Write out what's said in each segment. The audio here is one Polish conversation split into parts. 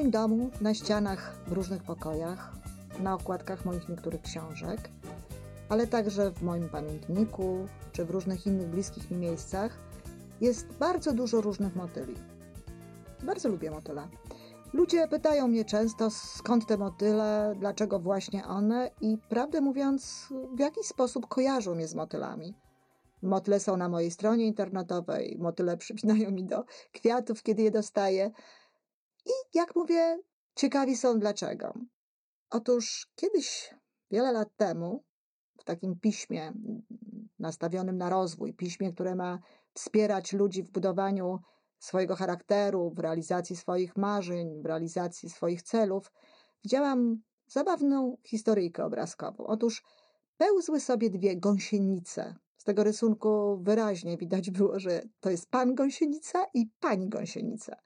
moim domu, na ścianach w różnych pokojach, na okładkach moich niektórych książek, ale także w moim pamiętniku czy w różnych innych bliskich mi miejscach jest bardzo dużo różnych motyli. Bardzo lubię motyle. Ludzie pytają mnie często, skąd te motyle, dlaczego właśnie one, i prawdę mówiąc, w jakiś sposób kojarzą mnie z motylami. Motyle są na mojej stronie internetowej, motyle przypinają mi do kwiatów, kiedy je dostaję. I jak mówię, ciekawi są dlaczego. Otóż kiedyś, wiele lat temu, w takim piśmie nastawionym na rozwój, piśmie, które ma wspierać ludzi w budowaniu swojego charakteru, w realizacji swoich marzeń, w realizacji swoich celów, widziałam zabawną historyjkę obrazkową. Otóż pełzły sobie dwie gąsienice. Z tego rysunku wyraźnie widać było, że to jest pan gąsienica i pani gąsienica.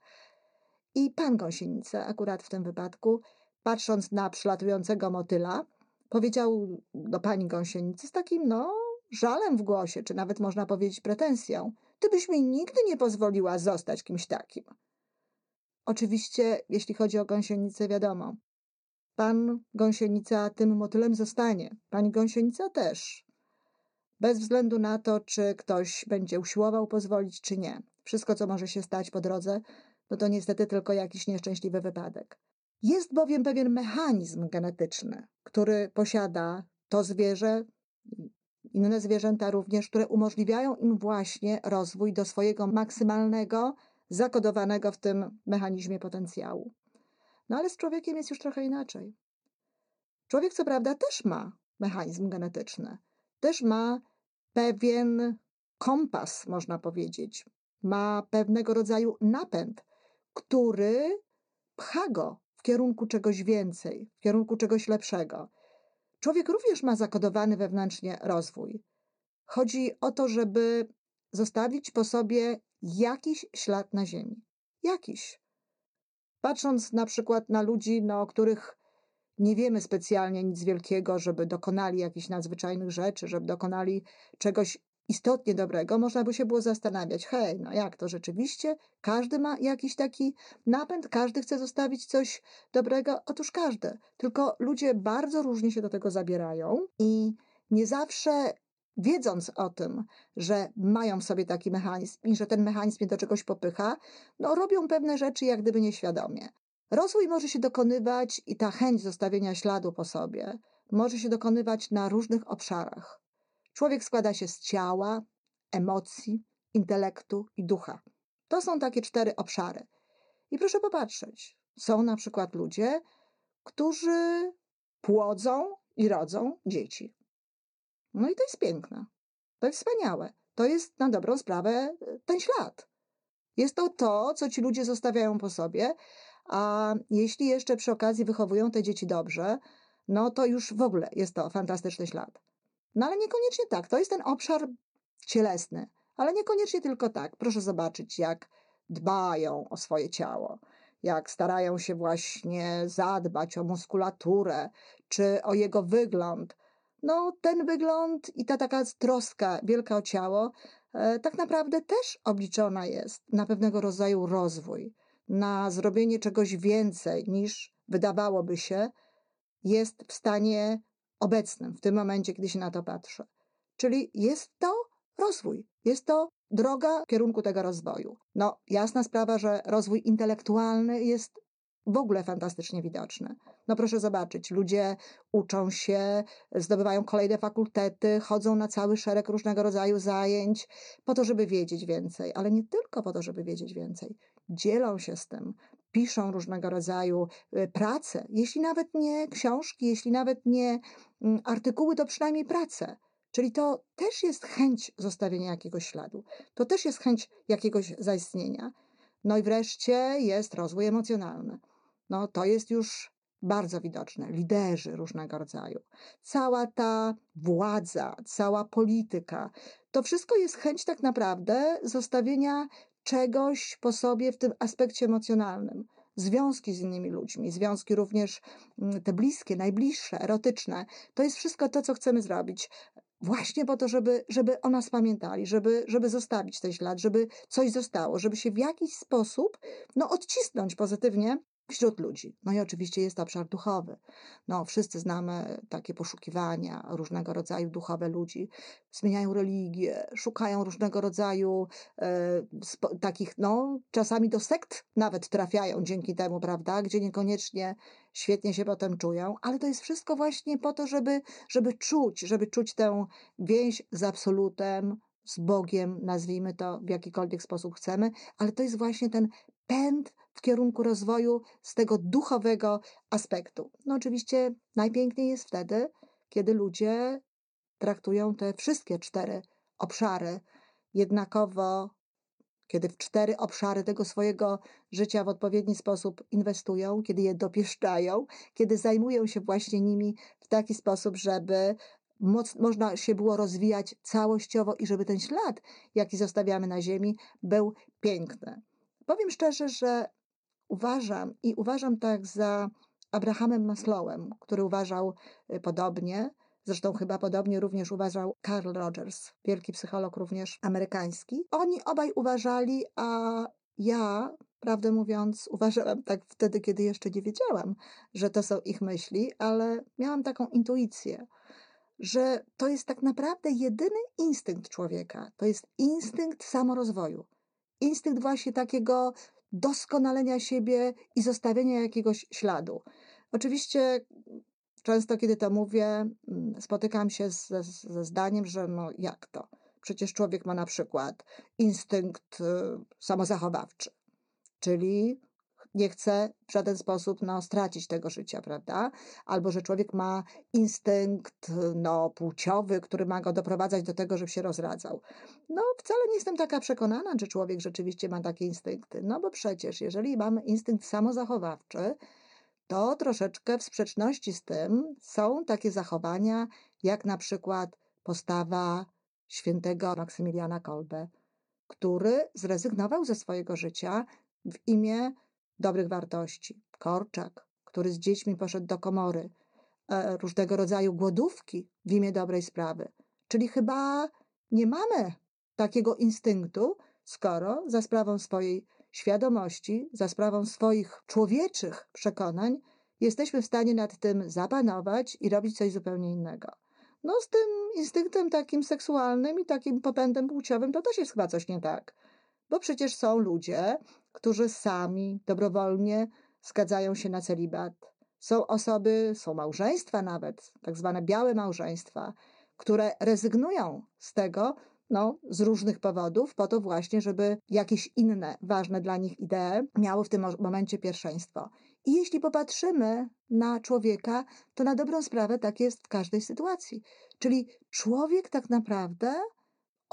I pan gąsienica, akurat w tym wypadku, patrząc na przylatującego motyla, powiedział do pani gąsienicy z takim, no, żalem w głosie, czy nawet można powiedzieć pretensją. Ty byś mi nigdy nie pozwoliła zostać kimś takim. Oczywiście, jeśli chodzi o gąsienicę, wiadomo. Pan gąsienica tym motylem zostanie. Pani gąsienica też. Bez względu na to, czy ktoś będzie usiłował pozwolić, czy nie. Wszystko, co może się stać po drodze, no to niestety tylko jakiś nieszczęśliwy wypadek. Jest bowiem pewien mechanizm genetyczny, który posiada to zwierzę, inne zwierzęta również, które umożliwiają im właśnie rozwój do swojego maksymalnego, zakodowanego w tym mechanizmie potencjału. No ale z człowiekiem jest już trochę inaczej. Człowiek, co prawda, też ma mechanizm genetyczny, też ma pewien kompas, można powiedzieć, ma pewnego rodzaju napęd, który pcha go w kierunku czegoś więcej, w kierunku czegoś lepszego. Człowiek również ma zakodowany wewnętrznie rozwój. Chodzi o to, żeby zostawić po sobie jakiś ślad na ziemi. Jakiś. Patrząc na przykład na ludzi, no, o których nie wiemy specjalnie nic wielkiego, żeby dokonali jakichś nadzwyczajnych rzeczy, żeby dokonali czegoś istotnie dobrego, można by się było zastanawiać, hej, no jak to rzeczywiście? Każdy ma jakiś taki napęd, każdy chce zostawić coś dobrego? Otóż każdy. Tylko ludzie bardzo różnie się do tego zabierają i nie zawsze wiedząc o tym, że mają sobie taki mechanizm i że ten mechanizm mnie do czegoś popycha, no robią pewne rzeczy jak gdyby nieświadomie. Rozwój może się dokonywać i ta chęć zostawienia śladu po sobie może się dokonywać na różnych obszarach. Człowiek składa się z ciała, emocji, intelektu i ducha. To są takie cztery obszary. I proszę popatrzeć, są na przykład ludzie, którzy płodzą i rodzą dzieci. No i to jest piękne. To jest wspaniałe. To jest na dobrą sprawę e, ten ślad. Jest to to, co ci ludzie zostawiają po sobie, a jeśli jeszcze przy okazji wychowują te dzieci dobrze, no to już w ogóle jest to fantastyczny ślad. No ale niekoniecznie tak. To jest ten obszar cielesny, ale niekoniecznie tylko tak. Proszę zobaczyć, jak dbają o swoje ciało, jak starają się właśnie zadbać o muskulaturę czy o jego wygląd. No, ten wygląd i ta taka troska wielka o ciało, e, tak naprawdę też obliczona jest na pewnego rodzaju rozwój, na zrobienie czegoś więcej niż wydawałoby się jest w stanie obecnym, w tym momencie, kiedy się na to patrzę. Czyli jest to rozwój, jest to droga w kierunku tego rozwoju. No, jasna sprawa, że rozwój intelektualny jest w ogóle fantastycznie widoczny. No proszę zobaczyć, ludzie uczą się, zdobywają kolejne fakultety, chodzą na cały szereg różnego rodzaju zajęć po to, żeby wiedzieć więcej, ale nie tylko po to, żeby wiedzieć więcej. Dzielą się z tym, piszą różnego rodzaju y, prace, jeśli nawet nie książki, jeśli nawet nie mm, artykuły, to przynajmniej prace. Czyli to też jest chęć zostawienia jakiegoś śladu, to też jest chęć jakiegoś zaistnienia. No i wreszcie jest rozwój emocjonalny. No to jest już bardzo widoczne. Liderzy różnego rodzaju. Cała ta władza, cała polityka, to wszystko jest chęć tak naprawdę zostawienia czegoś po sobie w tym aspekcie emocjonalnym. Związki z innymi ludźmi, związki również mm, te bliskie, najbliższe, erotyczne. To jest wszystko to, co chcemy zrobić. Właśnie po to, żeby, żeby o nas pamiętali, żeby, żeby zostawić ten ślad, żeby coś zostało, żeby się w jakiś sposób no, odcisnąć pozytywnie wśród ludzi. No i oczywiście jest obszar duchowy. No, wszyscy znamy takie poszukiwania różnego rodzaju duchowe ludzi. Zmieniają religię, szukają różnego rodzaju e, takich, no, czasami do sekt nawet trafiają dzięki temu, prawda, gdzie niekoniecznie świetnie się potem czują, ale to jest wszystko właśnie po to, żeby, żeby czuć, żeby czuć tę więź z absolutem, z Bogiem, nazwijmy to w jakikolwiek sposób chcemy, ale to jest właśnie ten pęd w kierunku rozwoju z tego duchowego aspektu. No oczywiście najpiękniej jest wtedy, kiedy ludzie traktują te wszystkie cztery obszary jednakowo, kiedy w cztery obszary tego swojego życia w odpowiedni sposób inwestują, kiedy je dopieszczają, kiedy zajmują się właśnie nimi w taki sposób, żeby moc, można się było rozwijać całościowo i żeby ten ślad, jaki zostawiamy na ziemi, był piękny. Powiem szczerze, że uważam i uważam tak za Abrahamem Maslowem, który uważał y, podobnie, zresztą chyba podobnie również uważał Carl Rogers, wielki psycholog również amerykański. Oni obaj uważali, a ja, prawdę mówiąc, uważałam tak wtedy, kiedy jeszcze nie wiedziałam, że to są ich myśli, ale miałam taką intuicję, że to jest tak naprawdę jedyny instynkt człowieka. To jest instynkt samorozwoju. Instynkt właśnie takiego doskonalenia siebie i zostawienia jakiegoś śladu. Oczywiście często, kiedy to mówię, mm, spotykam się ze, ze zdaniem, że no jak to? Przecież człowiek ma na przykład instynkt y, samozachowawczy, czyli nie chce w żaden sposób no, stracić tego życia, prawda? Albo że człowiek ma instynkt no, płciowy, który ma go doprowadzać do tego, żeby się rozradzał. No, wcale nie jestem taka przekonana, czy człowiek rzeczywiście ma takie instynkty. No bo przecież, jeżeli mamy instynkt samozachowawczy, to troszeczkę w sprzeczności z tym są takie zachowania, jak na przykład postawa świętego Maksymiliana Kolbe, który zrezygnował ze swojego życia w imię dobrych wartości. Korczak, który z dziećmi poszedł do komory, e, różnego rodzaju głodówki w imię dobrej sprawy. Czyli chyba nie mamy takiego instynktu, skoro za sprawą swojej świadomości, za sprawą swoich człowieczych przekonań, jesteśmy w stanie nad tym zapanować i robić coś zupełnie innego. No, z tym instynktem takim seksualnym i takim popędem płciowym to też jest chyba coś nie tak. Bo przecież są ludzie, którzy sami dobrowolnie zgadzają się na celibat. Są osoby, są małżeństwa nawet, tak zwane białe małżeństwa, które rezygnują z tego, no, z różnych powodów, po to właśnie, żeby jakieś inne ważne dla nich idee miały w tym momencie pierwszeństwo. I jeśli popatrzymy na człowieka, to na dobrą sprawę tak jest w każdej sytuacji. Czyli człowiek tak naprawdę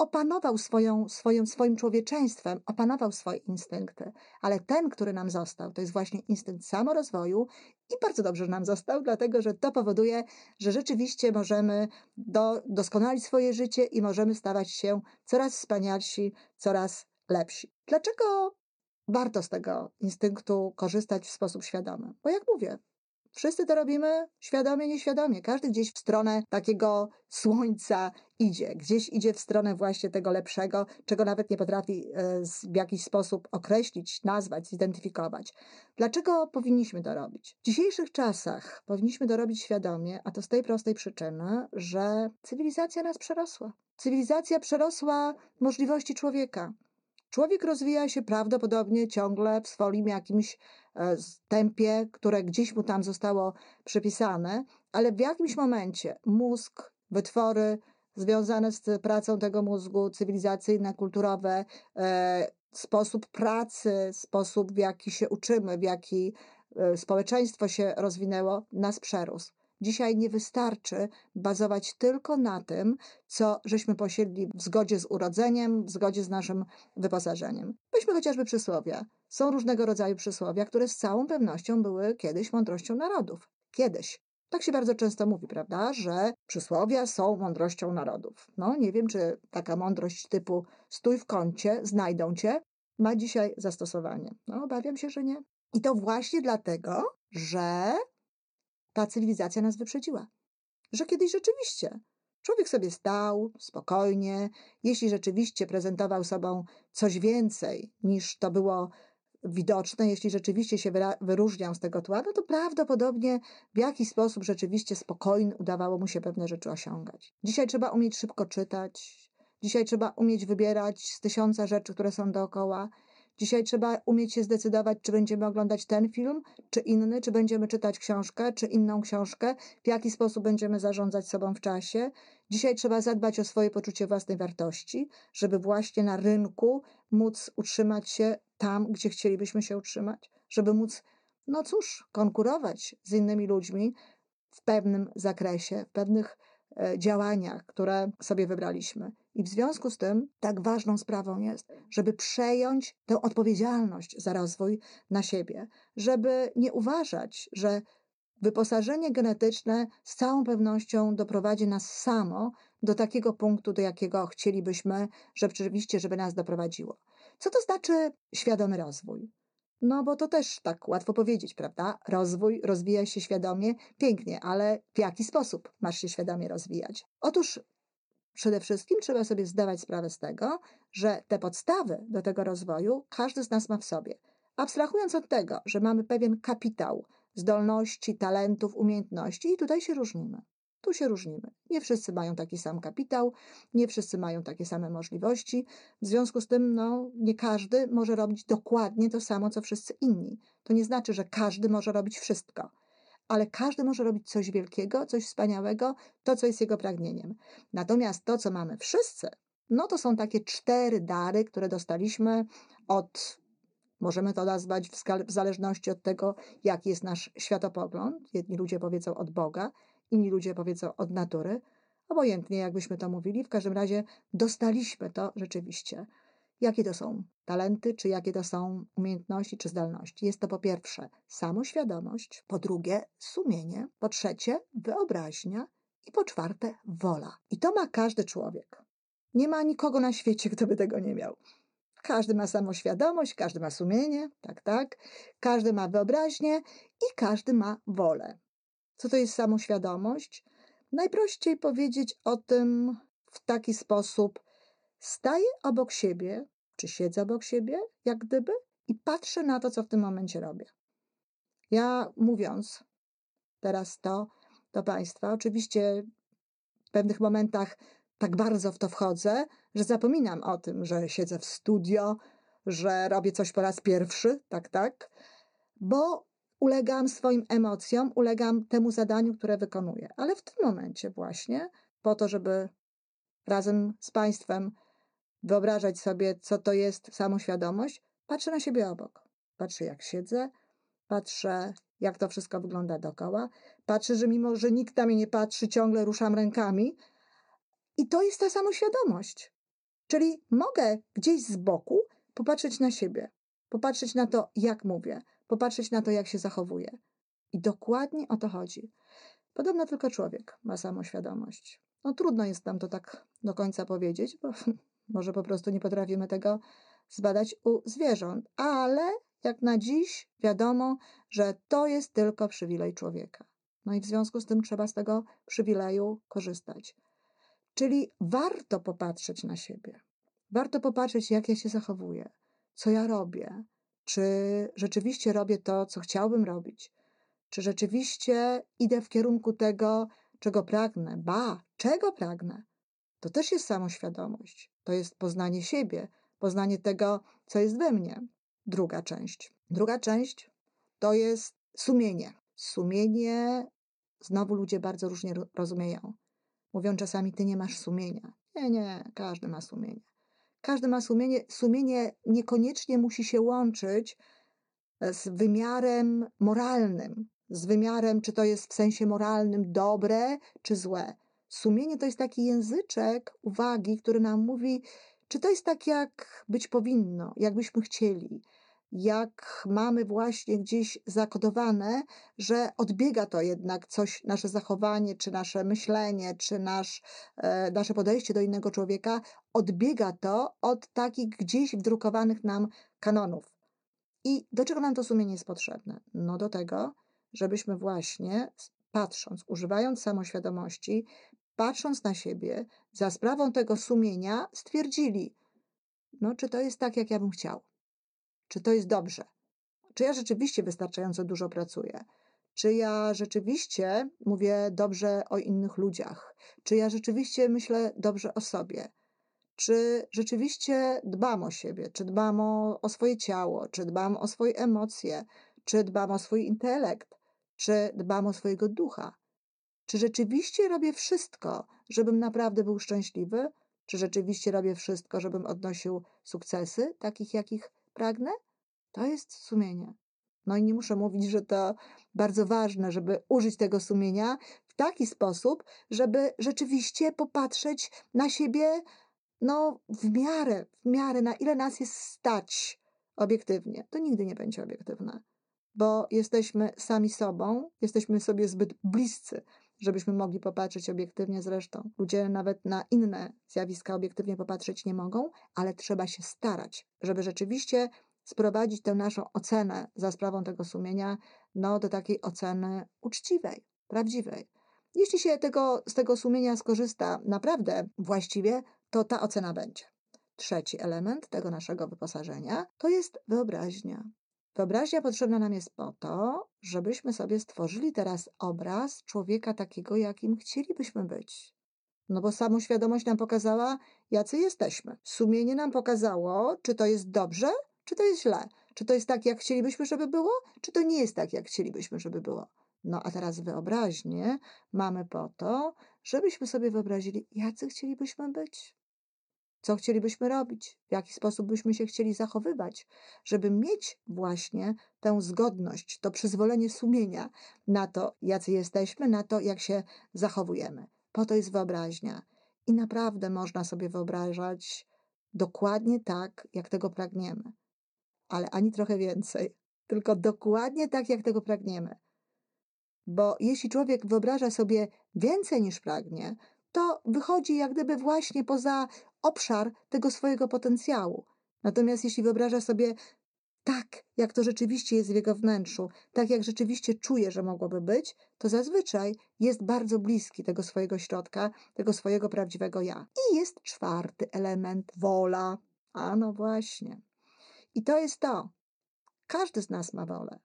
opanował swoją, swoją, swoim człowieczeństwem, opanował swoje instynkty, ale ten, który nam został, to jest właśnie instynkt samorozwoju i bardzo dobrze nam został, dlatego że to powoduje, że rzeczywiście możemy do, doskonalić swoje życie i możemy stawać się coraz wspanialsi, coraz lepsi. Dlaczego warto z tego instynktu korzystać w sposób świadomy? Bo jak mówię, Wszyscy to robimy świadomie, nieświadomie. Każdy gdzieś w stronę takiego słońca idzie, gdzieś idzie w stronę właśnie tego lepszego, czego nawet nie potrafi e, w jakiś sposób określić, nazwać, zidentyfikować. Dlaczego powinniśmy to robić? W dzisiejszych czasach powinniśmy to robić świadomie, a to z tej prostej przyczyny, że cywilizacja nas przerosła. Cywilizacja przerosła możliwości człowieka. Człowiek rozwija się prawdopodobnie ciągle w swoim jakimś e, tempie, które gdzieś mu tam zostało przypisane, ale w jakimś momencie mózg, wytwory związane z pracą tego mózgu, cywilizacyjne, kulturowe, e, sposób pracy, sposób w jaki się uczymy, w jaki e, społeczeństwo się rozwinęło, nas przerósł. Dzisiaj nie wystarczy bazować tylko na tym, co żeśmy posiedli w zgodzie z urodzeniem, w zgodzie z naszym wyposażeniem. Weźmy chociażby przysłowia. Są różnego rodzaju przysłowia, które z całą pewnością były kiedyś mądrością narodów. Kiedyś. Tak się bardzo często mówi, prawda, że przysłowia są mądrością narodów. No, nie wiem, czy taka mądrość typu stój w kącie, znajdą cię, ma dzisiaj zastosowanie. No, obawiam się, że nie. I to właśnie dlatego, że ta cywilizacja nas wyprzedziła. Że kiedyś rzeczywiście człowiek sobie stał spokojnie, jeśli rzeczywiście prezentował sobą coś więcej niż to było widoczne, jeśli rzeczywiście się wyróżniał z tego tła, no to prawdopodobnie w jakiś sposób rzeczywiście spokojny udawało mu się pewne rzeczy osiągać. Dzisiaj trzeba umieć szybko czytać, dzisiaj trzeba umieć wybierać z tysiąca rzeczy, które są dookoła. Dzisiaj trzeba umieć się zdecydować, czy będziemy oglądać ten film, czy inny, czy będziemy czytać książkę, czy inną książkę, w jaki sposób będziemy zarządzać sobą w czasie. Dzisiaj trzeba zadbać o swoje poczucie własnej wartości, żeby właśnie na rynku móc utrzymać się tam, gdzie chcielibyśmy się utrzymać, żeby móc, no cóż, konkurować z innymi ludźmi w pewnym zakresie, w pewnych działaniach, które sobie wybraliśmy. I w związku z tym tak ważną sprawą jest, żeby przejąć tę odpowiedzialność za rozwój na siebie, żeby nie uważać, że wyposażenie genetyczne z całą pewnością doprowadzi nas samo do takiego punktu, do jakiego chcielibyśmy, że rzeczywiście, żeby nas doprowadziło. Co to znaczy świadomy rozwój? No, bo to też tak łatwo powiedzieć, prawda? Rozwój, rozwija się świadomie, pięknie, ale w jaki sposób masz się świadomie rozwijać? Otóż przede wszystkim trzeba sobie zdawać sprawę z tego, że te podstawy do tego rozwoju każdy z nas ma w sobie. Abstrahując od tego, że mamy pewien kapitał zdolności, talentów, umiejętności, i tutaj się różnimy. Tu się różnimy. Nie wszyscy mają taki sam kapitał, nie wszyscy mają takie same możliwości. W związku z tym, no, nie każdy może robić dokładnie to samo, co wszyscy inni. To nie znaczy, że każdy może robić wszystko, ale każdy może robić coś wielkiego, coś wspaniałego, to, co jest jego pragnieniem. Natomiast to, co mamy wszyscy, no to są takie cztery dary, które dostaliśmy od Możemy to nazwać w, w, zależności od tego, jaki jest nasz światopogląd. Jedni ludzie powiedzą od Boga, inni ludzie powiedzą od natury. Obojętnie, jakbyśmy to mówili, w każdym razie dostaliśmy to rzeczywiście. Jakie to są talenty, czy jakie to są umiejętności, czy zdolności? Jest to po pierwsze samoświadomość, po drugie sumienie, po trzecie wyobraźnia i po czwarte wola. I to ma każdy człowiek. Nie ma nikogo na świecie, kto by tego nie miał. Każdy ma samoświadomość, każdy ma sumienie, tak, tak. Każdy ma wyobraźnię i każdy ma wolę. Co to jest samoświadomość? Najprościej powiedzieć o tym w taki sposób: staję obok siebie, czy siedzę obok siebie, jak gdyby, i patrzę na to, co w tym momencie robię. Ja mówiąc teraz to do Państwa, oczywiście w pewnych momentach tak bardzo w to wchodzę, że zapominam o tym, że siedzę w studio, że robię coś po raz pierwszy, tak, tak, bo ulegam swoim emocjom, ulegam temu zadaniu, które wykonuję. Ale w tym momencie właśnie, po to, żeby razem z Państwem wyobrażać sobie, co to jest samoświadomość, patrzę na siebie obok. Patrzę, jak siedzę, patrzę, jak to wszystko wygląda dookoła. Patrzę, że mimo, że nikt na mnie nie patrzy, ciągle ruszam rękami, i to jest ta samoświadomość. Czyli mogę gdzieś z boku popatrzeć na siebie, popatrzeć na to, jak mówię, popatrzeć na to, jak się zachowuję. I dokładnie o to chodzi. Podobno tylko człowiek ma samoświadomość. No trudno jest nam to tak do końca powiedzieć, bo może po prostu nie potrafimy tego zbadać u zwierząt, ale jak na dziś wiadomo, że to jest tylko przywilej człowieka. No i w związku z tym trzeba z tego przywileju korzystać. Czyli warto popatrzeć na siebie. Warto popatrzeć, jak ja się zachowuję, co ja robię, czy rzeczywiście robię to, co chciałbym robić, czy rzeczywiście idę w kierunku tego, czego pragnę, ba, czego pragnę. To też jest samoświadomość, to jest poznanie siebie, poznanie tego, co jest we mnie. Druga część. Druga część to jest sumienie. Sumienie znowu ludzie bardzo różnie rozumieją. Mówią czasami, ty nie masz sumienia. Nie, nie, każdy ma sumienie. Każdy ma sumienie. Sumienie niekoniecznie musi się łączyć e, z wymiarem moralnym, z wymiarem, czy to jest w sensie moralnym dobre, czy złe. Sumienie to jest taki języczek uwagi, który nam mówi, czy to jest tak, jak być powinno, jakbyśmy chcieli, jak mamy właśnie gdzieś zakodowane, że odbiega to jednak coś, nasze zachowanie, czy nasze myślenie, czy nasz, e, nasze podejście do innego człowieka, odbiega to od takich gdzieś wdrukowanych nam kanonów. I do czego nam to sumienie jest potrzebne? No do tego, żebyśmy właśnie patrząc, używając samoświadomości, patrząc na siebie, za sprawą tego sumienia stwierdzili, no czy to jest tak, jak ja bym chciał czy to jest dobrze? Czy ja rzeczywiście wystarczająco dużo pracuję? Czy ja rzeczywiście mówię dobrze o innych ludziach? Czy ja rzeczywiście myślę dobrze o sobie? Czy rzeczywiście dbam o siebie? Czy dbam o, o swoje ciało? Czy dbam o swoje emocje? Czy dbam o swój intelekt? Czy dbam o swojego ducha? Czy rzeczywiście robię wszystko, żebym naprawdę był szczęśliwy? Czy rzeczywiście robię wszystko, żebym odnosił sukcesy, takich jakich pragnę? To jest sumienie. No i nie muszę mówić, że to bardzo ważne, żeby użyć tego sumienia w taki sposób, żeby rzeczywiście popatrzeć na siebie, no, w miarę, w miarę, na ile nas jest stać obiektywnie. To nigdy nie będzie obiektywne, bo jesteśmy sami sobą, jesteśmy sobie zbyt bliscy, żebyśmy mogli popatrzeć obiektywnie zresztą. Ludzie nawet na inne zjawiska obiektywnie popatrzeć nie mogą, ale trzeba się starać, żeby rzeczywiście sprowadzić tę naszą ocenę za sprawą tego sumienia no, do takiej oceny uczciwej, prawdziwej. Jeśli się tego, z tego sumienia skorzysta naprawdę właściwie, to ta ocena będzie. Trzeci element tego naszego wyposażenia to jest wyobraźnia. Wyobraźnia potrzebna nam jest po to, żebyśmy sobie stworzyli teraz obraz człowieka takiego, jakim chcielibyśmy być. No bo samoświadomość nam pokazała, jacy jesteśmy. Sumienie nam pokazało, czy to jest dobrze, czy to jest źle. Czy to jest tak, jak chcielibyśmy, żeby było, czy to nie jest tak, jak chcielibyśmy, żeby było. No a teraz wyobraźnię mamy po to, żebyśmy sobie wyobrazili, jacy chcielibyśmy być co chcielibyśmy robić, w jaki sposób byśmy się chcieli zachowywać, żeby mieć właśnie tę zgodność, to przyzwolenie sumienia na to, jacy jesteśmy, na to, jak się zachowujemy. Po to jest wyobraźnia. I naprawdę można sobie wyobrażać dokładnie tak, jak tego pragniemy. Ale ani trochę więcej, tylko dokładnie tak, jak tego pragniemy. Bo jeśli człowiek wyobraża sobie więcej niż pragnie, to wychodzi jak gdyby właśnie poza obszar tego swojego potencjału. Natomiast jeśli wyobraża sobie tak, jak to rzeczywiście jest w jego wnętrzu, tak jak rzeczywiście czuje, że mogłoby być, to zazwyczaj jest bardzo bliski tego swojego środka, tego swojego prawdziwego ja. I jest czwarty element wola. A no właśnie. I to jest to. Każdy z nas ma wolę.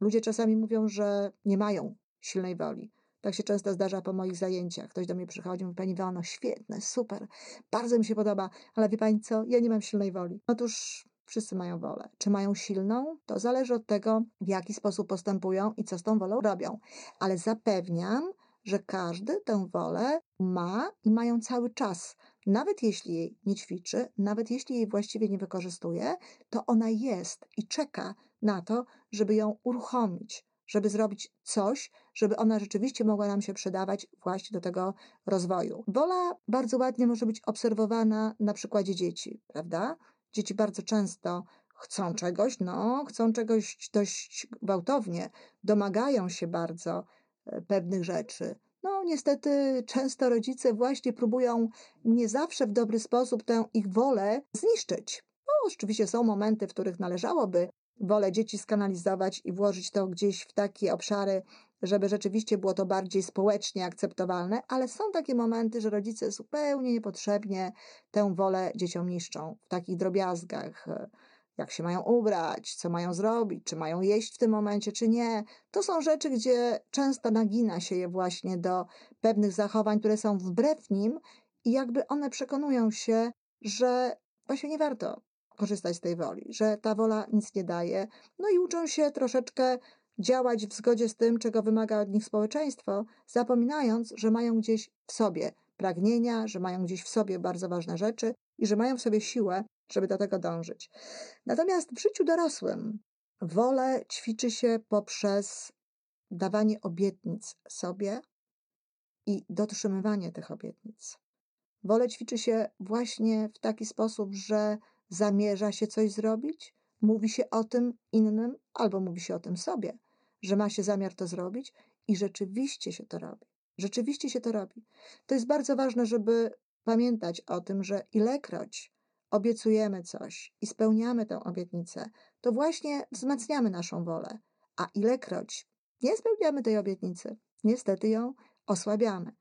Ludzie czasami mówią, że nie mają silnej woli. Tak się często zdarza po moich zajęciach. Ktoś do mnie przychodzi mówi, Pani Wano, świetne, super, bardzo mi się podoba, ale wie Pani co, ja nie mam silnej woli. Otóż wszyscy mają wolę. Czy mają silną? To zależy od tego, w jaki sposób postępują i co z tą wolą robią. Ale zapewniam, że każdy tę wolę ma i mają cały czas. Nawet jeśli jej nie ćwiczy, nawet jeśli jej właściwie nie wykorzystuje, to ona jest i czeka na to, żeby ją uruchomić, żeby zrobić coś, żeby ona rzeczywiście mogła nam się przydawać właśnie do tego rozwoju. Wola bardzo ładnie może być obserwowana na przykładzie dzieci, prawda? Dzieci bardzo często chcą czegoś, no, chcą czegoś dość gwałtownie, domagają się bardzo e, pewnych rzeczy. No, niestety, często rodzice właśnie próbują nie zawsze w dobry sposób tę ich wolę zniszczyć. No, oczywiście są momenty, w których należałoby wolę dzieci skanalizować i włożyć to gdzieś w takie obszary, żeby rzeczywiście było to bardziej społecznie akceptowalne, ale są takie momenty, że rodzice zupełnie niepotrzebnie tę wolę dzieciom niszczą w takich drobiazgach. Jak się mają ubrać, co mają zrobić, czy mają jeść w tym momencie, czy nie. To są rzeczy, gdzie często nagina się je właśnie do pewnych zachowań, które są wbrew nim, i jakby one przekonują się, że właśnie nie warto korzystać z tej woli, że ta wola nic nie daje, no i uczą się troszeczkę działać w zgodzie z tym, czego wymaga od nich społeczeństwo, zapominając, że mają gdzieś w sobie pragnienia, że mają gdzieś w sobie bardzo ważne rzeczy i że mają w sobie siłę, żeby do tego dążyć. Natomiast w życiu dorosłym wolę ćwiczy się poprzez dawanie obietnic sobie i dotrzymywanie tych obietnic. Wolę ćwiczy się właśnie w taki sposób, że zamierza się coś zrobić, mówi się o tym innym albo mówi się o tym sobie, że ma się zamiar to zrobić i rzeczywiście się to robi. Rzeczywiście się to robi. To jest bardzo ważne, żeby pamiętać o tym, że ilekroć obiecujemy coś i spełniamy tę obietnicę, to właśnie wzmacniamy naszą wolę, a ilekroć nie spełniamy tej obietnicy, niestety ją osłabiamy.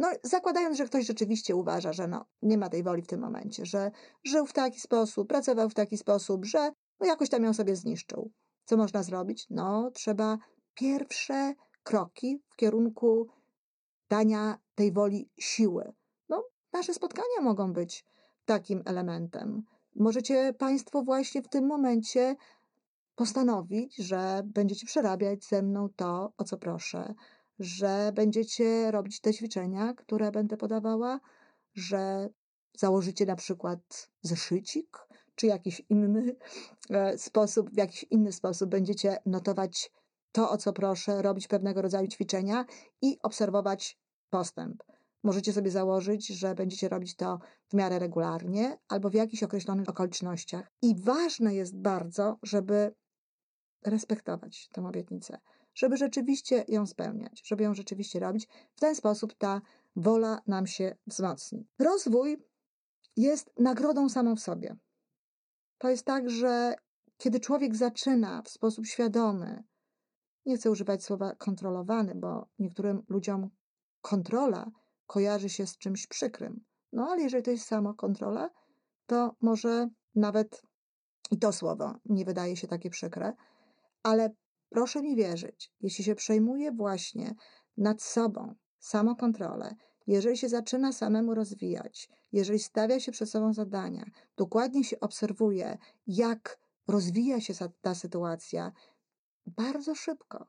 No, zakładając, że ktoś rzeczywiście uważa, że no, nie ma tej woli w tym momencie, że żył w taki sposób, pracował w taki sposób, że no jakoś tam ją sobie zniszczył. Co można zrobić? No, trzeba pierwsze kroki w kierunku dania tej woli siły. No, nasze spotkania mogą być takim elementem. Możecie Państwo właśnie w tym momencie postanowić, że będziecie przerabiać ze mną to, o co proszę, że będziecie robić te ćwiczenia, które będę podawała, że założycie na przykład zeszycik, czy jakiś inny e, sposób, w jakiś inny sposób będziecie notować to, o co proszę, robić pewnego rodzaju ćwiczenia i obserwować postęp. Możecie sobie założyć, że będziecie robić to w miarę regularnie albo w jakichś określonych okolicznościach. I ważne jest bardzo, żeby respektować tę obietnicę, żeby rzeczywiście ją spełniać, żeby ją rzeczywiście robić. W ten sposób ta wola nam się wzmocni. Rozwój jest nagrodą samą w sobie. To jest tak, że kiedy człowiek zaczyna w sposób świadomy, nie chcę używać słowa kontrolowany, bo niektórym ludziom kontrola kojarzy się z czymś przykrym. No ale jeżeli to jest samo kontrola, to może nawet i to słowo nie wydaje się takie przykre, ale proszę mi wierzyć, jeśli się przejmuje właśnie nad sobą samokontrolę, jeżeli się zaczyna samemu rozwijać, jeżeli stawia się przed sobą zadania, dokładnie się obserwuje, jak rozwija się ta sytuacja, bardzo szybko.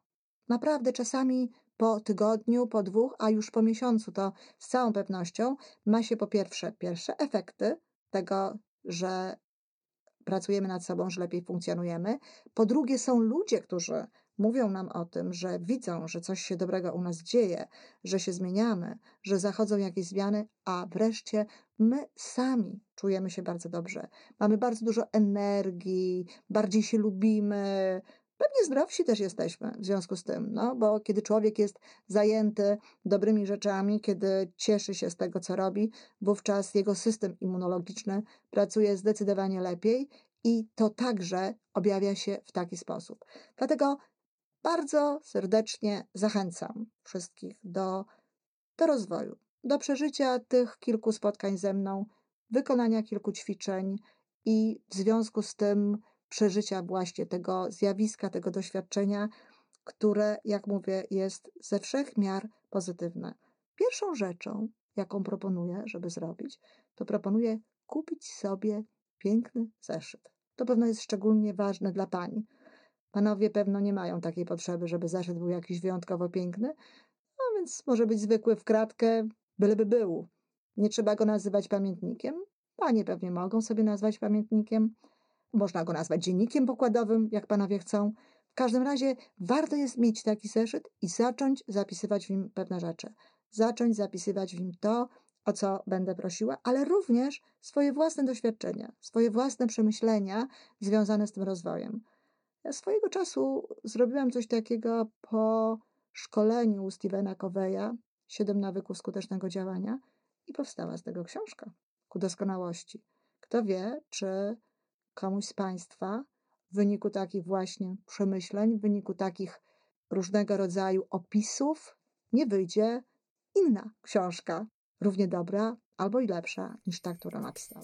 Naprawdę czasami po tygodniu, po dwóch, a już po miesiącu to z całą pewnością ma się po pierwsze pierwsze efekty tego, że pracujemy nad sobą, że lepiej funkcjonujemy. Po drugie, są ludzie, którzy mówią nam o tym, że widzą, że coś się dobrego u nas dzieje, że się zmieniamy, że zachodzą jakieś zmiany, a wreszcie my sami czujemy się bardzo dobrze. Mamy bardzo dużo energii, bardziej się lubimy, Pewnie zdrowsi też jesteśmy w związku z tym, no, bo kiedy człowiek jest zajęty dobrymi rzeczami, kiedy cieszy się z tego, co robi, wówczas jego system immunologiczny pracuje zdecydowanie lepiej i to także objawia się w taki sposób. Dlatego bardzo serdecznie zachęcam wszystkich do, do rozwoju, do przeżycia tych kilku spotkań ze mną, wykonania kilku ćwiczeń i w związku z tym przeżycia właśnie tego zjawiska, tego doświadczenia, które, jak mówię, jest ze wszech miar pozytywne. Pierwszą rzeczą, jaką proponuję, żeby zrobić, to proponuję kupić sobie piękny zeszyt. To pewno jest szczególnie ważne dla pań. Panowie pewno nie mają takiej potrzeby, żeby zeszyt był jakiś wyjątkowo piękny, no więc może być zwykły w kratkę, byleby był. Nie trzeba go nazywać pamiętnikiem. Panie pewnie mogą sobie nazwać pamiętnikiem. Można go nazwać dziennikiem pokładowym, jak panowie chcą. W każdym razie warto jest mieć taki zeszyt i zacząć zapisywać w nim pewne rzeczy. Zacząć zapisywać w nim to, o co będę prosiła, ale również swoje własne doświadczenia, swoje własne przemyślenia związane z tym rozwojem. Ja swojego czasu zrobiłam coś takiego po szkoleniu u Stevena Coveya, Siedem nawyków skutecznego działania i powstała z tego książka ku doskonałości. Kto wie, czy komuś z Państwa w wyniku takich właśnie przemyśleń, w wyniku takich różnego rodzaju opisów nie wyjdzie inna książka, równie dobra albo i lepsza niż ta, którą napisałam.